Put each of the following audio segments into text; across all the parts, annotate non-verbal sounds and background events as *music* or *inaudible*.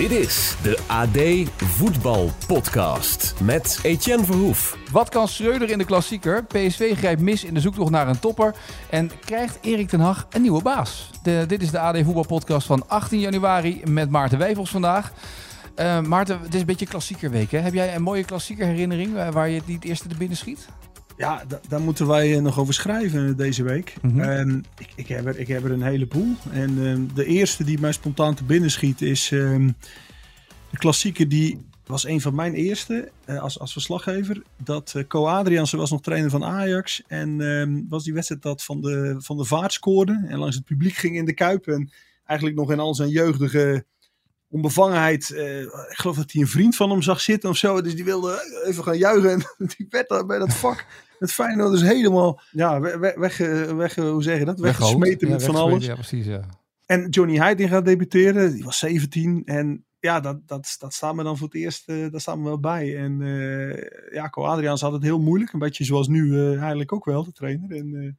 Dit is de AD Voetbal Podcast met Etienne Verhoef. Wat kan Schreuder in de klassieker? PSV grijpt mis in de zoektocht naar een topper. En krijgt Erik ten Hag een nieuwe baas? De, dit is de AD Voetbal Podcast van 18 januari met Maarten Wijfels vandaag. Uh, Maarten, het is een beetje klassiekerweek. Hè? Heb jij een mooie klassieker herinnering eh, waar je het eerste te binnen schiet? Ja, daar moeten wij eh, nog over schrijven deze week. Mm -hmm. ik, ik, heb er, ik heb er een heleboel. En uh, de eerste die mij spontaan te binnen schiet is uh, de klassieker die was een van mijn eerste uh, als, als verslaggever. Dat uh, Co Adriaanse was nog trainer van Ajax. En ehm, was die wedstrijd dat Van de, van de Vaart scoorde. En langs het publiek ging in de Kuip. En eigenlijk nog in al zijn jeugdige onbevangenheid. Uh, ik geloof dat hij een vriend van hem zag zitten of zo. Dus die wilde even gaan juichen. En *laughs* die werd daar bij dat vak. Het Feyenoord is helemaal ja, weg, weg, weg, hoe zeg je dat? Weggesmeten ja, met van alles. Ja, precies, ja. En Johnny Heiding gaat debuteren. Die was 17. En ja, dat, dat, dat staat me dan voor het eerst uh, daar staan we wel bij. En uh, ja, Co Adriaans had het heel moeilijk. Een beetje zoals nu uh, eigenlijk ook wel, de trainer. En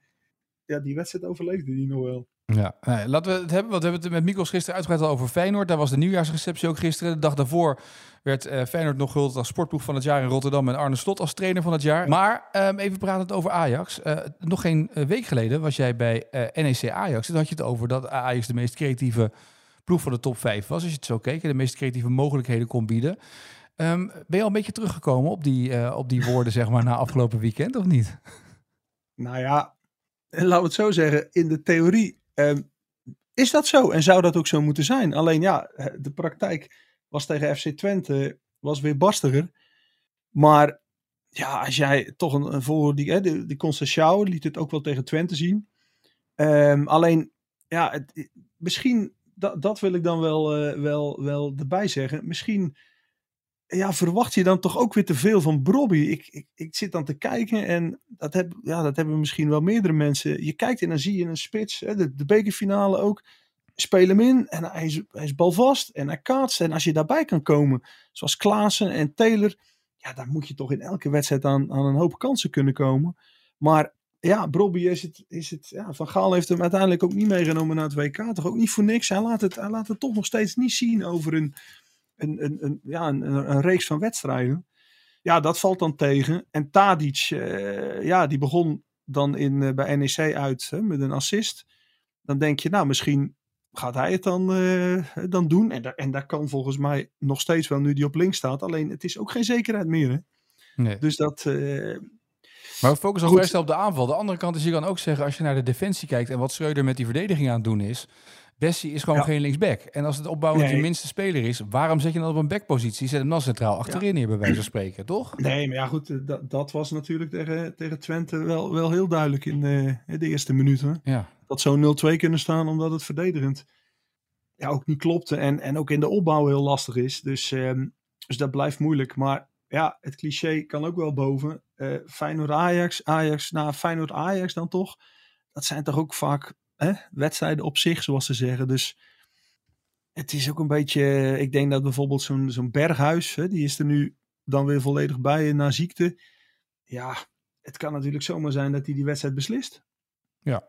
ja, die wedstrijd overleefde die nog wel. Ja, nee, laten we het hebben. Want we hebben het met Mikos gisteren uitgebreid al over Feyenoord. Daar was de nieuwjaarsreceptie ook gisteren. De dag daarvoor werd uh, Feyenoord nog gehuldigd als sportploeg van het jaar in Rotterdam. En Arne Slot als trainer van het jaar. Maar um, even praten over Ajax. Uh, nog geen week geleden was jij bij uh, NEC Ajax. Toen had je het over dat Ajax de meest creatieve ploeg van de top 5 was. Als je het zo keek. De meest creatieve mogelijkheden kon bieden. Um, ben je al een beetje teruggekomen op die, op die woorden, zeg maar, na afgelopen weekend, of niet? Nou ja, laten we het zo zeggen. In de theorie Um, is dat zo en zou dat ook zo moeten zijn? Alleen ja, de praktijk was tegen FC Twente was weer barstiger. Maar ja, als jij toch een, voor die, hè, die, die Conceição liet het ook wel tegen Twente zien. Um, alleen ja, het, misschien dat, dat wil ik dan wel, uh, wel, wel erbij zeggen. Misschien ja, verwacht je dan toch ook weer te veel van Brobby. Ik, ik, ik zit dan te kijken en dat, heb, ja, dat hebben misschien wel meerdere mensen. Je kijkt en dan zie je een spits, hè, de, de bekerfinale ook. Speel hem in en hij is, hij is balvast en hij kaatst. En als je daarbij kan komen, zoals Klaassen en Taylor, ja, dan moet je toch in elke wedstrijd aan, aan een hoop kansen kunnen komen. Maar ja, Brobby is het, is het ja, Van Gaal heeft hem uiteindelijk ook niet meegenomen naar het WK. Toch ook niet voor niks. Hij laat het, hij laat het toch nog steeds niet zien over een een, een, een, ja, een, een, reeks van wedstrijden. Ja, dat valt dan tegen. En Tadic, uh, ja, die begon dan in, uh, bij NEC uit hè, met een assist. Dan denk je, nou, misschien gaat hij het dan, uh, dan doen. En, da en daar kan volgens mij nog steeds wel, nu die op links staat. Alleen, het is ook geen zekerheid meer, hè? Nee. Dus dat... maar we focussen best op de aanval. De andere kant is, je kan ook zeggen, als je naar de defensie kijkt en wat Schreuder met die verdediging aan het doen is, Bessie is gewoon ja. geen linksback. En als het opbouwend nee. je minste speler is, waarom zet je dan op een backpositie? Zet hem dan centraal achterin hier bij wijze van spreken, toch? Nee, maar ja goed, dat, dat was natuurlijk tegen, tegen Twente wel, wel heel duidelijk in de, de eerste minuten. Ja. Dat zou 0-2 kunnen staan omdat het verdedigend ja, ook niet klopte. En, en ook in de opbouw heel lastig is. Dus, um, dus dat blijft moeilijk. Maar ja, het cliché kan ook wel boven. Uh, Feyenoord-Ajax, Ajax, na nou, Feyenoord-Ajax dan toch. Dat zijn toch ook vaak hè, wedstrijden op zich, zoals ze zeggen. Dus het is ook een beetje. Ik denk dat bijvoorbeeld zo'n zo'n Berghuis, hè, die is er nu dan weer volledig bij na ziekte. Ja, het kan natuurlijk zomaar zijn dat hij die wedstrijd beslist. Ja,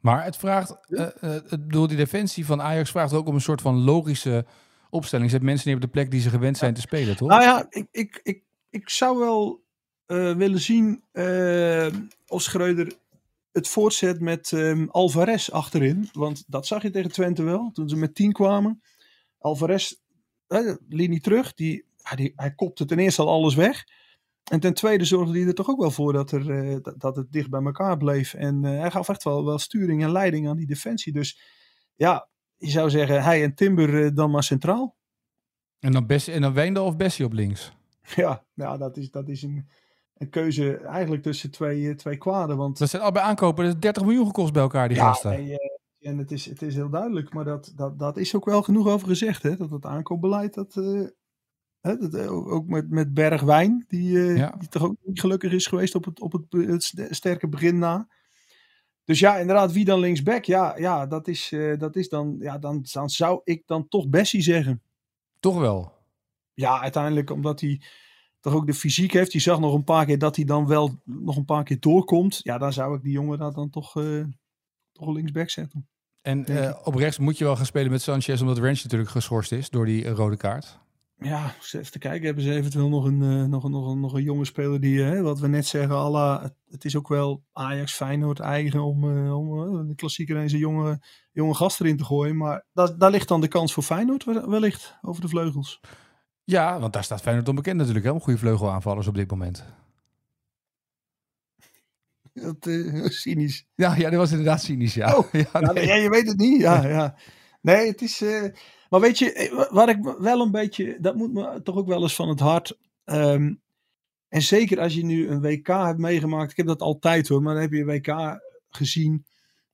maar het vraagt, uh, uh, door die defensie van Ajax vraagt ook om een soort van logische opstelling. Zet mensen niet op de plek die ze gewend zijn te spelen, toch? Nou ja, ik, ik, ik, ik zou wel uh, willen zien of Schreuder het voortzet met um, Alvarez achterin. Want dat zag je tegen Twente wel, toen ze met 10 kwamen. Alvarez, eh, linie terug, die, die, hij kopte ten eerste al alles weg. En ten tweede zorgde hij er toch ook wel voor dat, er, uh, dat, dat, het dicht bij elkaar bleef. En uh, hij gaf echt wel, wel sturing en leiding aan die defensie. Dus ja, je zou zeggen, hij en Timber uh, dan maar centraal. En dan, Bessie, en dan Weendel of Bessie op links? Ja, nou, dat, is, dat is een een keuze eigenlijk tussen twee, twee kwaden. Want... Dat zijn al bij aankopen, dat is 30 miljoen gekost bij elkaar, die ja, gasten. En, uh, en het, is, het is heel duidelijk, maar dat, dat, dat is ook wel genoeg over gezegd. Hè? Dat het aankoopbeleid, dat, uh, hè, dat, ook met, met Bergwijn, die, uh, ja. die toch ook niet gelukkig is geweest op het, op het, het sterke begin na. Dus ja, inderdaad, wie dan linksback? Ja, ja dat, is, uh, dat is dan, ja, dan, dan zou ik dan toch Bessie zeggen. Toch wel? Ja, uiteindelijk omdat hij toch ook de fysiek heeft. Die zag nog een paar keer dat hij dan wel nog een paar keer doorkomt. Ja, dan zou ik die jongen daar dan toch, uh, toch linksback zetten. En uh, op rechts moet je wel gaan spelen met Sanchez, omdat Ranch natuurlijk geschorst is door die rode kaart. Ja, even te kijken. Hebben ze eventueel nog een, uh, nog, nog, nog een jonge speler die, wat we net zeggen, alla, het, het, is ook wel Ajax Feyenoord eigen om, uh, om de klassieker eens een jonge, jonge gast erin te gooien. Maar dat, daar ligt dan de kans voor Feyenoord wellicht over de vleugels. Ja, want daar staat Feyenoord onbekend natuurlijk. Hè? Goede vleugelaanvallers op dit moment. Dat uh, *laughs* cynisch. Ja, ja, dat was inderdaad cynisch, ja. Oh, *laughs* ja, nee. ja, je weet het niet. Ja, ja. Nee, het is... Uh, maar weet je, eh, waar ik wel een beetje... Dat moet me toch ook wel eens van het hart... Um, en zeker als je nu een WK hebt meegemaakt. Ik heb dat altijd hoor. Maar dan heb je een WK gezien.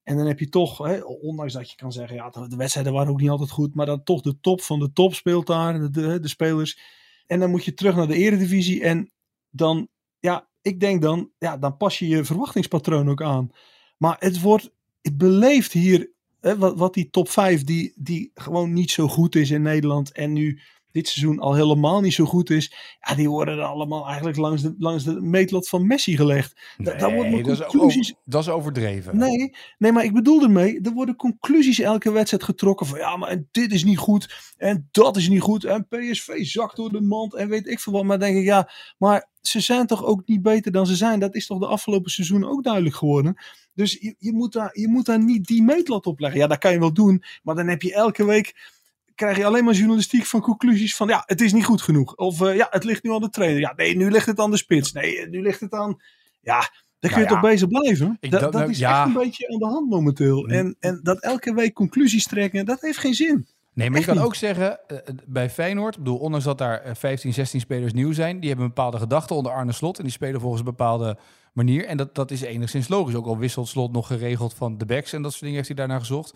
En dan heb je toch, hè, ondanks dat je kan zeggen, ja, de wedstrijden waren ook niet altijd goed, maar dan toch de top van de top speelt daar, de, de, spelers. En dan moet je terug naar de eredivisie en dan, ja, ik denk dan, ja, dan pas je je verwachtingspatroon ook aan. Maar het wordt het beleefd hier, hè, wat, wat die top 5, die, die gewoon niet zo goed is in Nederland en nu dit seizoen al helemaal niet zo goed is. Ja, die worden er allemaal eigenlijk langs de, langs de meetlat van Messi gelegd. Nee, da, worden conclusies... dat, is dat is overdreven. Nee, nee, maar ik bedoel ermee, er worden conclusies elke wedstrijd getrokken van ja, maar en dit is niet goed en dat is niet goed en PSV zakt door de mand en weet ik veel wat. Maar denk ik, ja, maar ze zijn toch ook niet beter dan ze zijn. Dat is toch de afgelopen seizoen ook duidelijk geworden. Dus je, je, moet, daar, je moet daar niet die meetlat op leggen. Ja, dat kan je wel doen, maar dan heb je elke week krijg je alleen maar journalistiek van conclusies van ja, het is niet goed genoeg. Of uh, ja, het ligt nu aan de trainer. Ja, nee, nu ligt het aan de spits. Nee, nu ligt het aan. Ja, dan kun je toch bezig blijven. Ik, dat, dat, dat is ja. echt een beetje aan de hand momenteel. En, en dat elke week conclusies trekken, dat heeft geen zin. Nee, maar Echt je kan niet. ook zeggen, uh, bij Feyenoord, ik bedoel, ondanks dat daar uh, 15, 16 spelers nieuw zijn, die hebben een bepaalde gedachten onder Arne Slot en die spelen volgens een bepaalde manier. En dat, dat is enigszins logisch. Ook al wisselt Slot nog geregeld van de backs en dat soort dingen heeft hij daarna gezocht.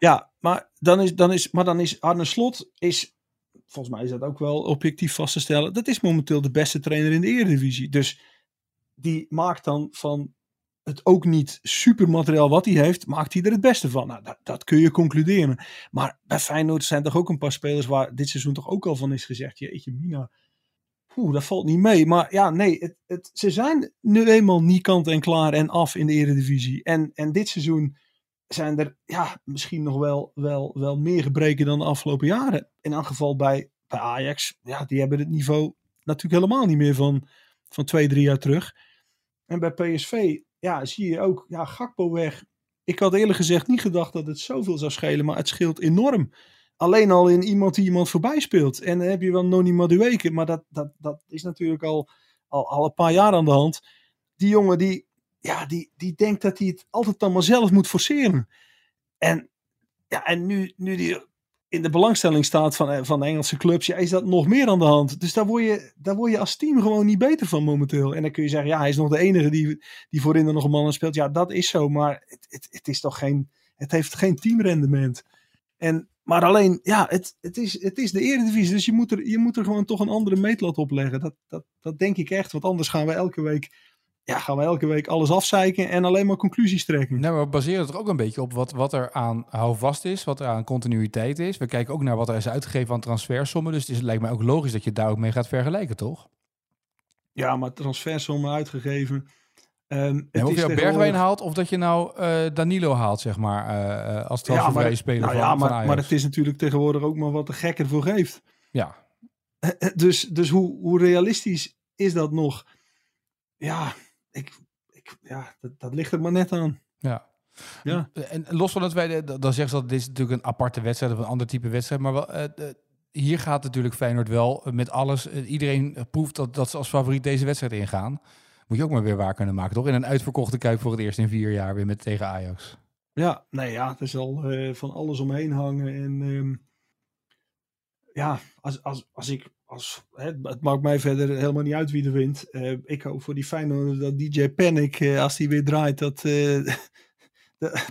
Ja, maar dan is, dan is, maar dan is Arne Slot, is, volgens mij is dat ook wel objectief vast te stellen, dat is momenteel de beste trainer in de Eredivisie. Dus die maakt dan van het ook niet supermateriaal wat hij heeft, maakt hij er het beste van. Nou, dat, dat kun je concluderen. Maar bij Feyenoord zijn toch ook een paar spelers waar dit seizoen toch ook al van is gezegd, jeetje Mina, Oeh, dat valt niet mee. Maar ja, nee, het, het, ze zijn nu eenmaal niet kant en klaar en af in de Eredivisie. En, en dit seizoen zijn er ja, misschien nog wel, wel, wel meer gebreken dan de afgelopen jaren. In elk geval bij, bij Ajax. Ja, die hebben het niveau natuurlijk helemaal niet meer van, van twee, drie jaar terug. En bij PSV, ja, zie je ook, ja, Gakpo weg. Ik had eerlijk gezegd niet gedacht dat het zoveel zou schelen, maar het scheelt enorm. Alleen al in iemand die iemand voorbij speelt. En dan heb je wel Noni Madueke, maar dat, dat, dat is natuurlijk al, al, al een paar jaar aan de hand. Die jongen die, ja, die, die denkt dat hij het altijd dan maar zelf moet forceren. En, ja, en nu, nu die in de belangstelling staat van, van de Engelse clubs, ja, is dat nog meer aan de hand. Dus daar word, je, daar word je als team gewoon niet beter van momenteel. En dan kun je zeggen, ja, hij is nog de enige die, die voorin er nog een man speelt. Ja, dat is zo, maar het, het, het is toch geen, het heeft geen teamrendement. En, maar alleen, ja, het, het, is, het is de eredivisie, dus je moet, er, je moet er gewoon toch een andere meetlat op leggen. Dat, dat, dat denk ik echt, want anders gaan we elke week ja, gaan we elke week alles afzeiken en alleen maar conclusies trekken. Nou, we baseren het er ook een beetje op wat, wat er aan houvast is, wat er aan continuïteit is. We kijken ook naar wat er is uitgegeven aan transfersommen. Dus het is, lijkt mij ook logisch dat je daar ook mee gaat vergelijken, toch? Ja, maar transfersommen uitgegeven. Um, of je nou Bergwijn haalt of dat je nou uh, Danilo haalt, zeg maar, uh, als transfervrije ja, speler nou van, ja, maar, van maar het is natuurlijk tegenwoordig ook maar wat de gek ervoor geeft. Ja. Dus, dus hoe, hoe realistisch is dat nog? Ja, ik, ik, ja dat, dat ligt er maar net aan. Ja. Ja. En los van het wij, dan zeggen ze dat dit is natuurlijk een aparte wedstrijd of een ander type wedstrijd, maar wel, uh, hier gaat natuurlijk Feyenoord wel met alles. Uh, iedereen proeft dat, dat ze als favoriet deze wedstrijd ingaan. Moet je ook maar weer waar kunnen maken, toch? In een uitverkochte kuip voor het eerst in vier jaar weer met tegen Ajax. Ja, nee, ja, het is al uh, van alles omheen hangen. En um, ja, als, als, als ik als, het maakt mij verder helemaal niet uit wie er wint. Uh, ik hoop voor die Feyenoord dat DJ Panic, uh, als hij weer draait, dat, *laughs* uh,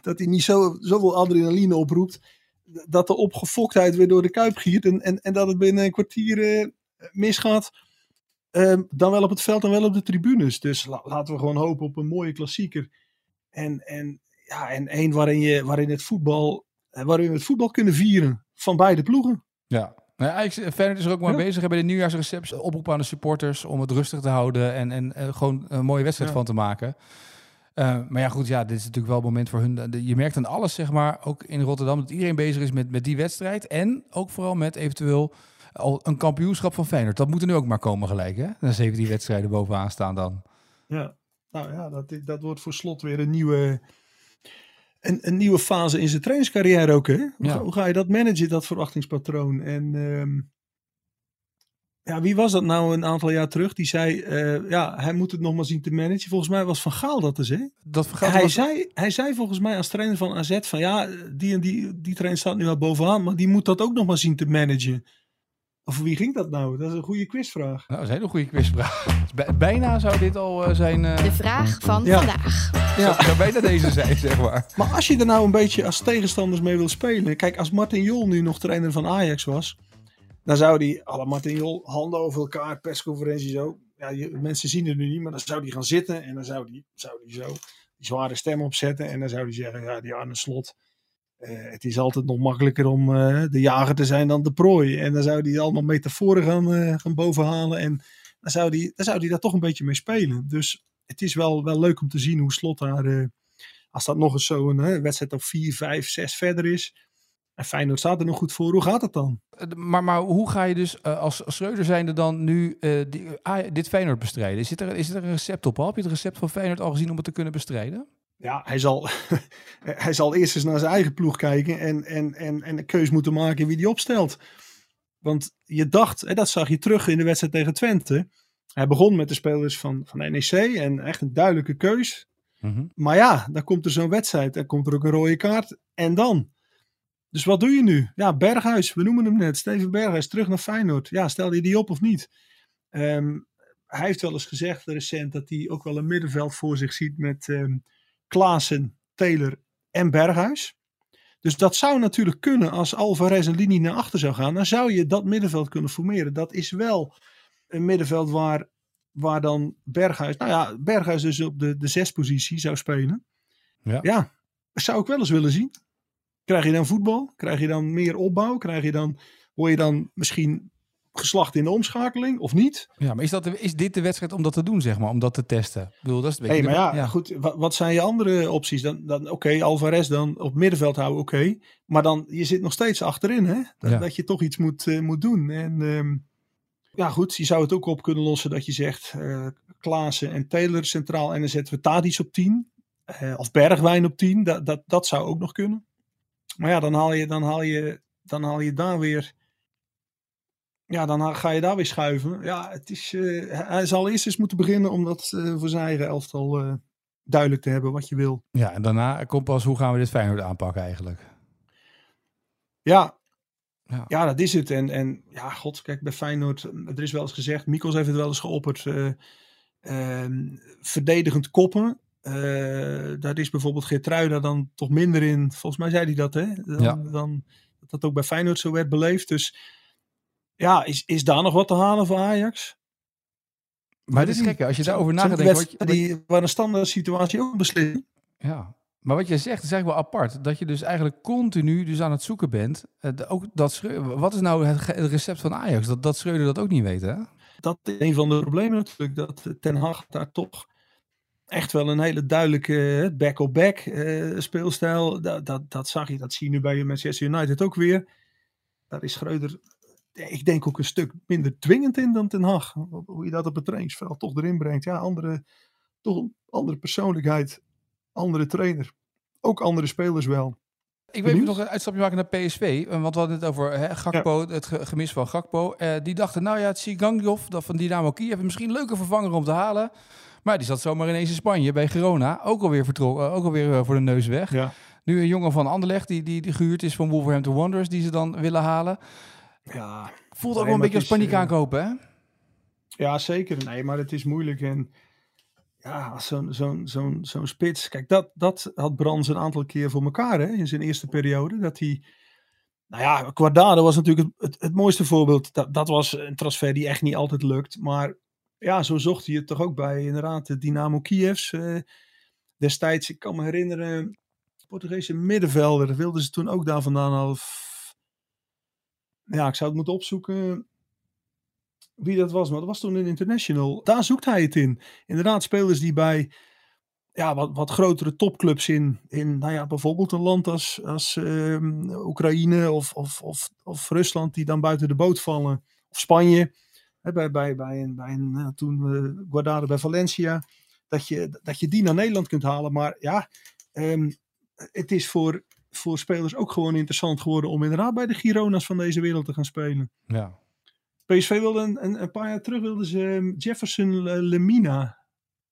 dat hij niet zo, zoveel adrenaline oproept. Dat de opgefoktheid weer door de kuip giert en, en, en dat het binnen een kwartier misgaat. Ehm, dan wel op het veld, dan wel op de tribunes. Dus la, laten we gewoon hopen op een mooie klassieker. En, en ja, en één waarin, je, waarin, het voetbal, waarin we het voetbal kunnen vieren van beide ploegen. Ja, nou, eigenlijk, Feyenoord is er ook maar bezig bij de nieuwjaarsreceptie. Oproep aan de supporters om het rustig te houden en, en uh, gewoon een mooie wedstrijd van te maken. Uh, maar ja, goed, ja, dit is natuurlijk wel het moment voor hun. Je merkt aan alles, zeg maar, ook in Rotterdam, dat iedereen bezig is met, met die wedstrijd. En ook vooral met eventueel al een kampioenschap van Feyenoord. Dat moet er nu ook maar komen gelijk, hè? Dan 17 wedstrijden bovenaan staan dan. Ja, nou ja, dat, dat wordt voor slot weer een nieuwe, een, een nieuwe fase in zijn trainingscarrière ook, hè? Hoe, ja. ga, hoe ga je dat managen, dat verwachtingspatroon? En um, ja, wie was dat nou een aantal jaar terug? Die zei, uh, ja, hij moet het nog maar zien te managen. Volgens mij was Van Gaal dat dus, hè? Dat van Gaal hij, was... zei, hij zei volgens mij als trainer van AZ van, ja, die en die, die trainer staat nu al bovenaan, maar die moet dat ook nog maar zien te managen. Of wie ging dat nou? Dat is een goede quizvraag. Nou, dat is een hele goede quizvraag. *laughs* Bijna zou dit al uh, zijn... Uh... De vraag van ja. vandaag. Ja. Zou bijna deze zijn, zeg maar. *laughs* Maar als je er nou een beetje als tegenstanders mee wil spelen... Kijk, als Martin Jol nu nog trainer van Ajax was... Dan zou die, alle Martin Jol, handen over elkaar, persconferentie zo. Ja, je, mensen zien het nu niet, maar dan zou die gaan zitten... En dan zou die, zou die zo die zware stem opzetten. En dan zou die zeggen, ja, die Arne Slot... Uh, het is altijd nog makkelijker om uh, de jager te zijn dan de prooi. En dan zou hij allemaal metaforen gaan, uh, gaan bovenhalen. En dan zou hij dan zou die daar toch een beetje mee spelen. Dus het is wel, wel leuk om te zien hoe Slot daar, als dat nog eens zo'n wedstrijd op 4, 5, 6 verder is. En Feyenoord staat er nog goed voor. Hoe gaat het dan? Maar, maar hoe ga je dus als Schreuder zijnde dan nu die, ah, dit Feyenoord bestrijden? Is er, is er een recept op? Heb je het recept van Feyenoord al gezien om het te kunnen bestrijden? ja, hij zal, *laughs* hij zal eerst eens naar zijn eigen ploeg kijken en, en, en, en een keus moeten maken wie die opstelt. Want je dacht, hè, dat zag je terug in de wedstrijd tegen Twente. Hij begon met de spelers van, van NEC en echt een duidelijke keus. Mhm. Maar ja, dan komt er zo'n wedstrijd, dan komt er ook een rode kaart. En dan? Dus wat doe je nu? Ja, Berghuis, we noemen hem net. Steven Berghuis, terug naar Feyenoord. Ja, stel je die op of niet? Um, hij heeft wel eens gezegd recent dat hij ook wel een middenveld voor zich ziet met... Um, Klaassen, Taylor en Berghuis. Dus dat zou natuurlijk kunnen als Alvarez een linie naar achter zou gaan. Dan zou je dat middenveld kunnen formeren. Dat is wel een middenveld waar, waar dan Berghuis, nou ja, Berghuis dus op de, de zespositie zou spelen. Ja. ja, zou ik wel eens willen zien. Krijg je dan voetbal? Krijg je dan meer opbouw? Krijg je dan, word je dan misschien geslacht in de omschakeling of niet. Ja, maar is, dat, is dit de wedstrijd om dat te doen, zeg maar, om dat te testen? Ik bedoel, dat is hey, maar ja, goed, wat, wat, zijn je andere opties? Dan, dan oké, okay, Alvarez dan op middenveld houden, oké. maar dan, je zit nog steeds achterin, hè? Dat, dat je toch iets moet, uh, moet doen. En um, ja, goed, je zou het ook op kunnen lossen dat je zegt, uh, Klaassen en Taylor centraal en dan zetten we Tadic op 10. Uh, of Bergwijn op 10, dat, dat, dat zou ook nog kunnen. Maar ja, dan haal je, dan haal je, dan haal je daar weer ja, dan ga je daar weer schuiven. Ja, het is, uh, hij zal eerst eens moeten beginnen om dat voor zijn eigen elftal duidelijk te hebben wat je wil. Ja, en daarna komt pas hoe gaan we dit Feyenoord aanpakken eigenlijk. Ja, ja. ja dat is het. En, en ja, god, kijk, bij Feyenoord, er is wel eens gezegd, Mikos heeft het wel eens geopperd, ehm, verdedigend koppen. daar is bijvoorbeeld Geertruida dan toch minder in. Volgens mij zei hij dat, hè? Dan, ja. dan, dat dat ook bij Feyenoord zo werd beleefd. Dus ja, is, is daar nog wat te halen voor Ajax? Maar dit is gek, als je daarover nadenkt. Je... Die, waar een standaard situatie ook beslist. Ja, maar wat je zegt is eigenlijk wel apart. Dat je dus eigenlijk continu dus aan het zoeken bent. Uh, ook dat wat is nou het, recept van Ajax? Dat, dat Schreuder dat ook niet weet, hè? Dat is een van de problemen natuurlijk. Dat Ten Hag daar toch echt wel een hele duidelijke back-op-back uh, speelstijl. Dat, dat, dat zag je, dat zie je nu bij Manchester United ook weer. Daar is Schreuder ik denk ook een stuk minder dwingend in dan Ten Hag. Hoe je dat op het trainingsveld toch erin brengt. Ja, andere, toch andere persoonlijkheid, andere trainer. Ook andere spelers wel. Ik wil even nog een uitstapje maken naar PSV. Want we hadden het over hè, Gakpo, het gemis van Gakpo. Uh, die dachten, nou ja, het Sigangiov dat van Dynamo Kiev... misschien een leuke vervanger om te halen. Maar die zat zomaar ineens in Spanje bij Girona. Ook alweer vertrokken, ook alweer voor de neus weg. Ja. Nu een jongen van Anderlecht die, die, die gehuurd is van Wolverhampton Wanderers... die ze dan willen halen. Ja, Voelt ook wel een beetje als paniek aankopen, hè? Ja, zeker. Nee, maar het is moeilijk. En ja, zo'n zo'n zo'n spits. Kijk, dat, dat had Brands een aantal keer voor elkaar hè, in zijn eerste periode. Dat hij. Nou ja, Quadrado was natuurlijk het, het, mooiste voorbeeld. Dat, dat was een transfer die echt niet altijd lukt. Maar ja, zo zocht hij het toch ook bij inderdaad de Dynamo Kievs. Uh, destijds, ik kan me herinneren, Portugese middenvelder. Wilden ze toen ook daar vandaan. F- Ja, ik zou het moeten opzoeken wie dat was. Maar dat was toen een international. Daar zoekt hij het in. Inderdaad, spelers die bij ja, wat, wat grotere topclubs in, in nou ja, bijvoorbeeld een land als, als ehm, Oekraïne of, of, of, of Rusland, die dan buiten de boot vallen. Of Spanje, hè, bij, bij, bij een, bij een nou, toen eh Guardado bij Valencia, dat je, dat je die naar Nederland kunt halen. Maar ja, ehm, het is voor, voor spelers ook gewoon interessant geworden om inderdaad bij de Girona's van deze wereld te gaan spelen. Ja. PSV wilde een, een, paar jaar terug wilden ze ehm, Jefferson Le- Lemina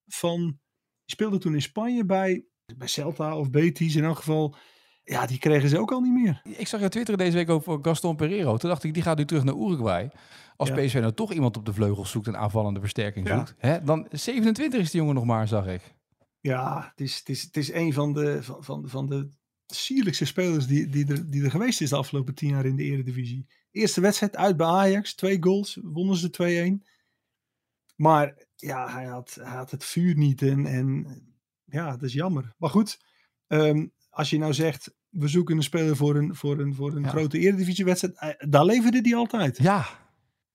van die speelde toen in Spanje bij, bij Celta of Betis in elk geval. Ja, die kregen ze ook al niet meer. Ik zag je twitteren deze week over Gaston Pereiro. Toen dacht ik, die gaat nu terug naar Uruguay. Als Ja. PSV nou toch iemand op de vleugels zoekt en aanvallende versterking Ja. zoekt. Hè, dan 27 is die jongen nog maar, zag ik. Ja, het is, het is, het is een van de, van, van, van de sierlijkste spelers die, die, er, die er geweest is de afgelopen tien jaar in de Eredivisie. Eerste wedstrijd uit bij Ajax, twee goals, wonnen ze 2-1. Maar ja, hij had, hij had het vuur niet en, en ja, het is jammer. Maar goed, ehm, als je nou zegt, we zoeken een speler voor een, voor een, voor een Ja. grote Eredivisiewedstrijd, eh, daar leverde die altijd. Ja,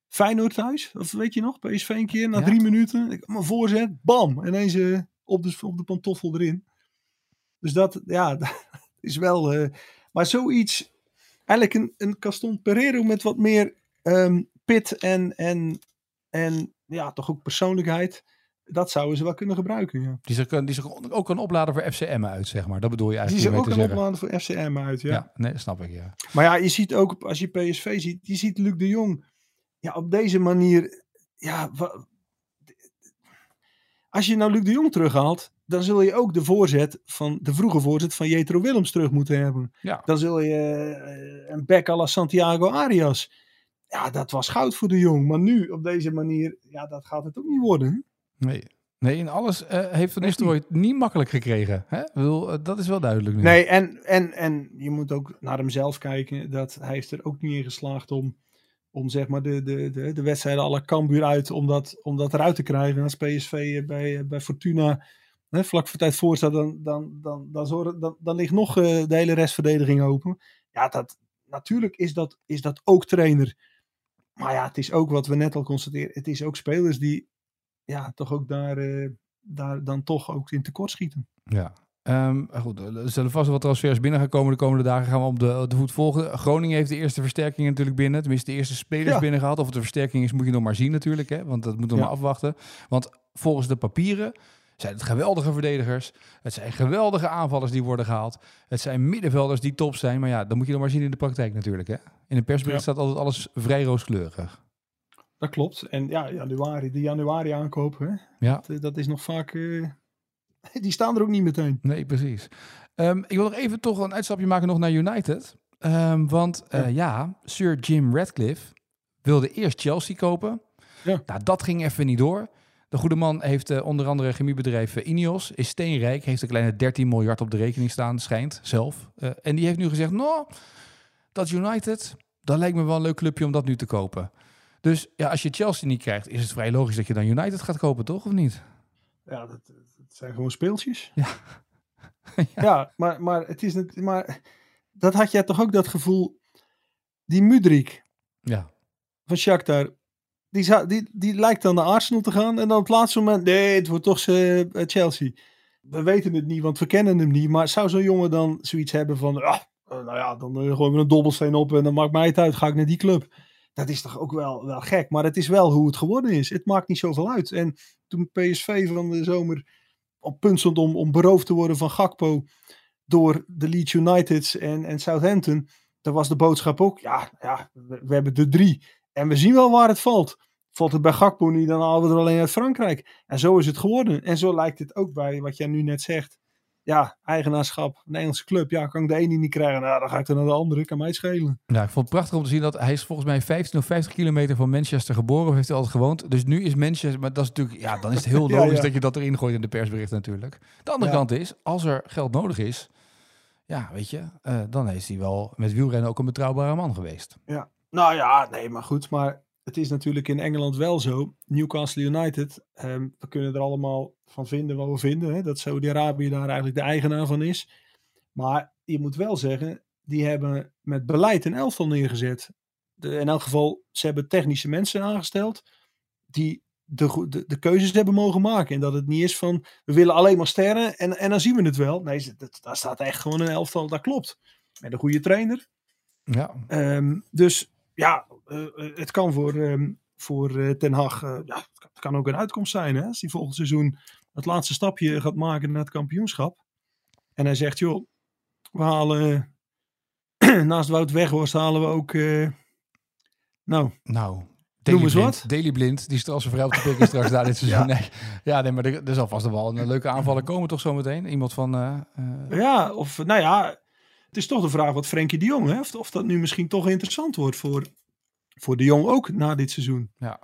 Feyenoord thuis, of weet je nog, PSV een keer na Ja. drie minuten, mijn voorzet, bam, ineens eh, op, de, op de pantoffel erin. Dus dat, ja, dat *laughs* is wel, eh, maar zoiets, eigenlijk een, een Caston Pereiro met wat meer ehm, pit en, en, en ja, toch ook persoonlijkheid, dat zouden ze wel kunnen gebruiken, ja. die zich, die zich ook kan opladen voor FCM uit, zeg maar. Dat bedoel je Die eigenlijk ze mee ook een opladen voor FCM uit, ja. Ja. nee, snap ik, ja. Maar ja, je ziet ook, als je PSV ziet, je ziet Luc de Jong. Ja, op deze manier. Ja, als je nou Luc de Jong terughaalt, dan zul je ook de voorzet van de vroege voorzet van Jetro Willems terug moeten hebben. Ja, Dan zul je eh, een back à la Santiago Arias. Ja, dat was goud voor de Jong. Maar nu, op deze manier, ja, dat gaat het ook niet worden. nee. Nee, in alles eh, heeft Van Nistelrooy niet makkelijk gekregen. Hè? Ik bedoel, eh, dat is wel duidelijk nu. Nee, en, en, en je moet ook naar hemzelf kijken. Dat hij is er ook niet in geslaagd om, om zeg maar de, de, de, de wedstrijden alle Cambuur uit, om dat, om dat eruit te krijgen. En als PSV bij, bij Fortuna hè, vlak voor tijd voor staat, dan, dan, dan, dan, dan, dan ligt nog eh, de hele restverdediging open. Ja, dat, natuurlijk is dat, is dat ook trainer. Maar ja, het is ook wat we net al constateren. Het is ook spelers die ja, toch ook daar, eh, daar dan toch ook in tekort schieten. Ja. Ehm, goed, er zullen vast wel wat transfers binnen gaan komen de komende dagen. Gaan we op de, de voet volgen. Groningen heeft de eerste versterking natuurlijk binnen. Tenminste, de eerste spelers Ja. binnen gehad. Of het een versterking is, moet je nog maar zien natuurlijk. Hè? Want dat moeten we Ja. maar afwachten. Want volgens de papieren zijn het geweldige verdedigers. Het zijn geweldige aanvallers die worden gehaald. Het zijn middenvelders die top zijn. Maar ja, dat moet je nog maar zien in de praktijk natuurlijk. Hè? In een persbericht staat altijd alles vrij rooskleurig. Dat klopt. En ja, januari, de januari aankopen, hè? Ja. Dat, eh, dat is nog vaak. eh, *laughs* die staan er ook niet meteen. Nee, precies. Ehm, ik wil nog even toch een uitstapje maken nog naar United. Ehm, want eh, ja. Sir Jim Radcliffe wilde eerst Chelsea kopen. Ja. Nou, dat ging even niet door. De goede man heeft eh, onder andere chemiebedrijf Ineos, is steenrijk, heeft een kleine 13 miljard op de rekening staan, schijnt zelf. Eh, en die heeft nu gezegd, nou, dat United, dat lijkt me wel een leuk clubje om dat nu te kopen. Dus ja, als je Chelsea niet krijgt, is het vrij logisch dat je dan United gaat kopen, toch? Of niet? Ja, dat, dat zijn gewoon speeltjes. *laughs* Ja. *laughs* ja, maar, maar het is net. Maar dat had jij toch ook dat gevoel. Die Mudrik Ja. van Shakhtar. Die, zou, die, die lijkt dan naar Arsenal te gaan. En dan op het laatste moment. Nee, het wordt toch eh, Chelsea. We weten het niet, want we kennen hem niet. Maar zou zo'n jongen dan zoiets hebben van. ah, eh, nou ja, dan eh, gooien we een dobbelsteen op. En dan maakt mij het uit. Ga ik naar die club. Dat is toch ook wel, wel gek. Maar het is wel hoe het geworden is. Het maakt niet zoveel uit. En toen PSV van de zomer op punt stond om, om beroofd te worden van Gakpo door de Leeds Uniteds en, en Southampton, dan was de boodschap ook, ja, ja we, we hebben de drie en we zien wel waar het valt. Valt het bij Gakpo niet, dan halen we er alleen uit Frankrijk. En zo is het geworden. En zo lijkt het ook bij wat jij nu net zegt. Ja, eigenaarschap, een Engelse club. Ja, kan ik de ene niet krijgen, nou, dan ga ik er naar de andere. Kan mij schelen. Ja, ik vond het prachtig om te zien dat hij is volgens mij 15 of 50 kilometer van Manchester geboren. Of heeft hij altijd gewoond. Dus nu is Manchester, maar dat is natuurlijk, ja, dan is het heel *laughs* Ja, logisch ja. dat je dat erin gooit in de persberichten natuurlijk. De andere Ja. kant is, als er geld nodig is, ja, weet je, eh, dan is hij wel met wielrennen ook een betrouwbare man geweest. Nou ja, nee, maar goed. Maar het is natuurlijk in Engeland wel zo. Newcastle United, ehm, we kunnen er allemaal van vinden wat we vinden. Hè, dat Saudi-Arabië daar eigenlijk de eigenaar van is. Maar je moet wel zeggen, die hebben met beleid een elftal neergezet. De, in elk geval, ze hebben technische mensen aangesteld die de, de, de keuzes hebben mogen maken. En dat het niet is van, we willen alleen maar sterren en, en dan zien we het wel. Nee, dat, daar staat echt gewoon een elftal, dat klopt. Met een goede trainer. Ja, Ehm, dus ja, eh, eh, het kan voor, ehm, voor eh, Ten Hag, ja, het kan- ook een uitkomst zijn. Hè? Als hij volgend seizoen het laatste stapje gaat maken naar het kampioenschap. En hij zegt, joh, we halen *clears throat* naast Wout Weghorst halen we ook, nou, nou. Noem Daily eens Blind, wat. Daily Blind, die is er als een vrij op de straks daar dit *laughs* seizoen. Nee. Ja, nee, maar er, er zal vast wel een leuke aanvaller komen toch zometeen? Iemand van... ja, of nou ja, het is toch de vraag wat Frenkie de Jong heeft. Of dat nu misschien toch interessant wordt voor, voor de Jong ook na dit seizoen. ja.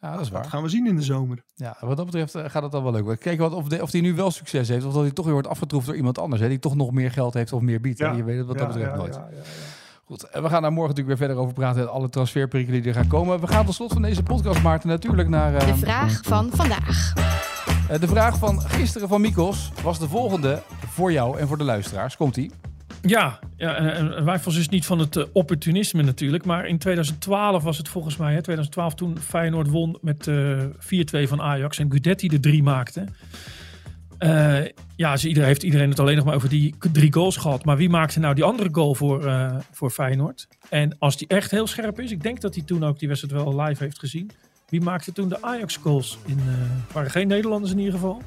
ja, dat is Dat waar. gaan we zien in de zomer. Ja, wat dat betreft eh, gaat het dan wel leuk. Kijken wat, of, de, of die nu wel succes heeft, of dat hij toch weer wordt afgetroefd door iemand anders. Hè, die toch nog meer geld heeft of meer biedt. Ja. Je weet het wat dat Ja, betreft ja, nooit. ja, ja, ja. Goed, en we gaan daar morgen natuurlijk weer verder over praten. Alle transferperikelen die er gaan komen. We gaan tot slot van deze podcast, Maarten, natuurlijk naar... eh, De vraag van vandaag. eh, de vraag van gisteren van Mikos was de volgende voor jou en voor de luisteraars. Komt-ie? Ja, ja en, en wij was dus niet van het eh, opportunisme natuurlijk. Maar in 2012 was het volgens mij, hè, 2012 toen Feyenoord won met eh 4-2 van Ajax en Gudetti de drie maakte. Eh, ja, dus iedereen heeft iedereen het alleen nog maar over die drie goals gehad. Maar wie maakte nou die andere goal voor, voor Feyenoord? En als die echt heel scherp is, ik denk dat hij toen ook die wedstrijd wel live heeft gezien. Wie maakte toen de Ajax goals? In, waren geen Nederlanders in ieder geval.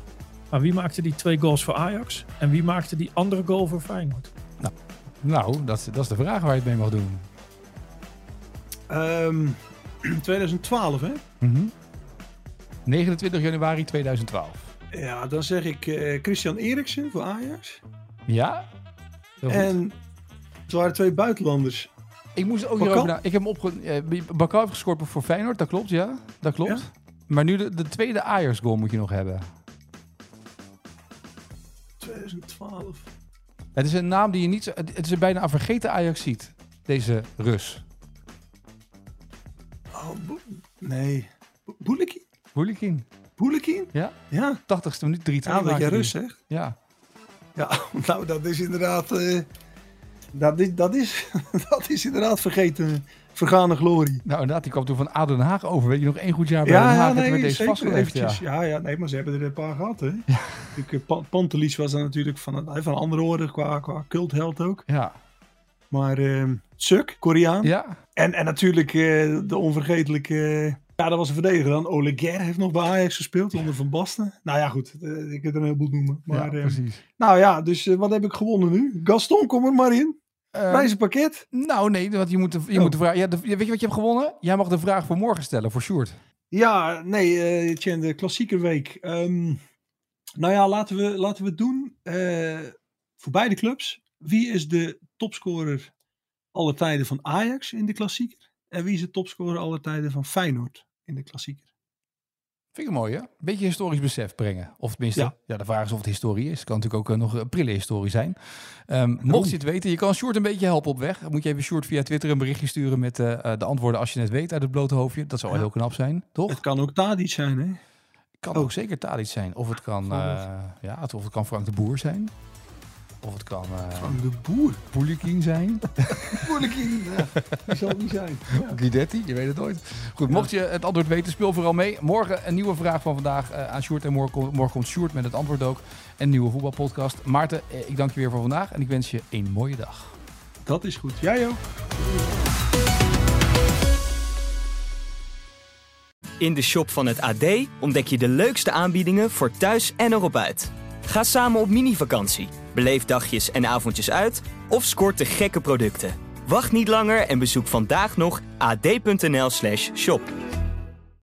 Maar wie maakte die twee goals voor Ajax? En wie maakte die andere goal voor Feyenoord? Nou, dat, dat is de vraag waar je het mee mag doen. Ehm, *clears throat* 2012, hè? 29 januari 2012. Ja, dan zeg ik eh, Christian Eriksen voor Ajax. Ja? En het waren twee buitenlanders. Ik moest ook hierover na. Ik heb hem opge... Bakal heeft gescoord voor Feyenoord, dat klopt, ja. Dat klopt. Maar nu de, de tweede Ajax-goal moet je nog hebben. 2012. Het is een naam die je niet... zo- Het is bijna een vergeten Ajax ziet. Deze Rus. Oh, nee. Bo- Boelekin? Hoolikin. Boelekin? Ja. Ja. 80ste minuut 3-2. Ja, dat je hij. rust zegt. Ja. Ja, *laughs* nou dat is inderdaad... eh, dat, is, dat, is, *laughs* dat is inderdaad vergeten, vergane glorie. Nou inderdaad, die kwam toen van ADO Den Haag over. Weet je nog één goed jaar bij Ja, Den ja, Haag toen nee, deze vastgelegd. Ja. Ja. ja, nee, maar ze hebben er een paar gehad, hè. Natuurlijk, eh, Pa- Pantelis was dan natuurlijk van, van andere orde qua, qua cultheld ook. Ja. Maar ehm Suk, Koreaan. ja. En, en natuurlijk eh, de onvergetelijke... ja, dat was een verdediger dan. Ole heeft nog bij Ajax gespeeld, onder Van Basten. Nou ja, goed. eh, ik heb er een heleboel noemen. Maar, ja, ehm, precies. nou ja, dus wat heb ik gewonnen nu? Gaston, kom er maar in. Eh, Prijzenpakket. nou nee, want je moet de, je Oh. moet de vraag... Ja, de- weet je wat je hebt gewonnen? Jij mag de vraag voor morgen stellen, voor Sjoerd. Ja, nee, eh Tjen, de klassieke week. Ehm, nou ja, laten we, laten we het doen. eh, voor beide clubs. Wie is de topscorer aller tijden van Ajax in de klassieker? En wie is de topscorer aller tijden van Feyenoord in de klassieker? Vind ik mooi, hè? Beetje historisch besef brengen. Of tenminste, ja. Ja. de vraag is of het historie is. Het kan natuurlijk ook eh, nog een prille historie zijn. Ehm, mocht je het weten, je kan Sjoerd een beetje helpen op weg. Dan moet je even Sjoerd via Twitter een berichtje sturen met eh, eh, de antwoorden als je het weet uit het blote hoofdje. Dat zou Ja. heel knap zijn, toch? Het kan ook Tadic zijn, hè? kan oh. ook zeker Tadic zijn. Of het kan, ja, of het kan Frank de Boer zijn. Of het kan eh Van de boer. Poulikin zijn. *laughs* Moeilijk in. Ja, die zal het niet zijn. *laughs* Ja. Guidetti, je weet het nooit. Goed, mocht je het antwoord weten, speel vooral mee. Morgen een nieuwe vraag van vandaag eh, aan Sjoerd. En morgen, morgen komt Sjoerd met het antwoord ook. Een nieuwe voetbalpodcast. Maarten, eh, ik dank je weer voor vandaag. En ik wens je een mooie dag. Dat is goed. Jij ook. In de shop van het AD ontdek je de leukste aanbiedingen voor thuis en erop uit. Ga samen op mini-vakantie, beleef dagjes en avondjes uit of scoort de gekke producten. Wacht niet langer en bezoek vandaag nog ad.nl/shop.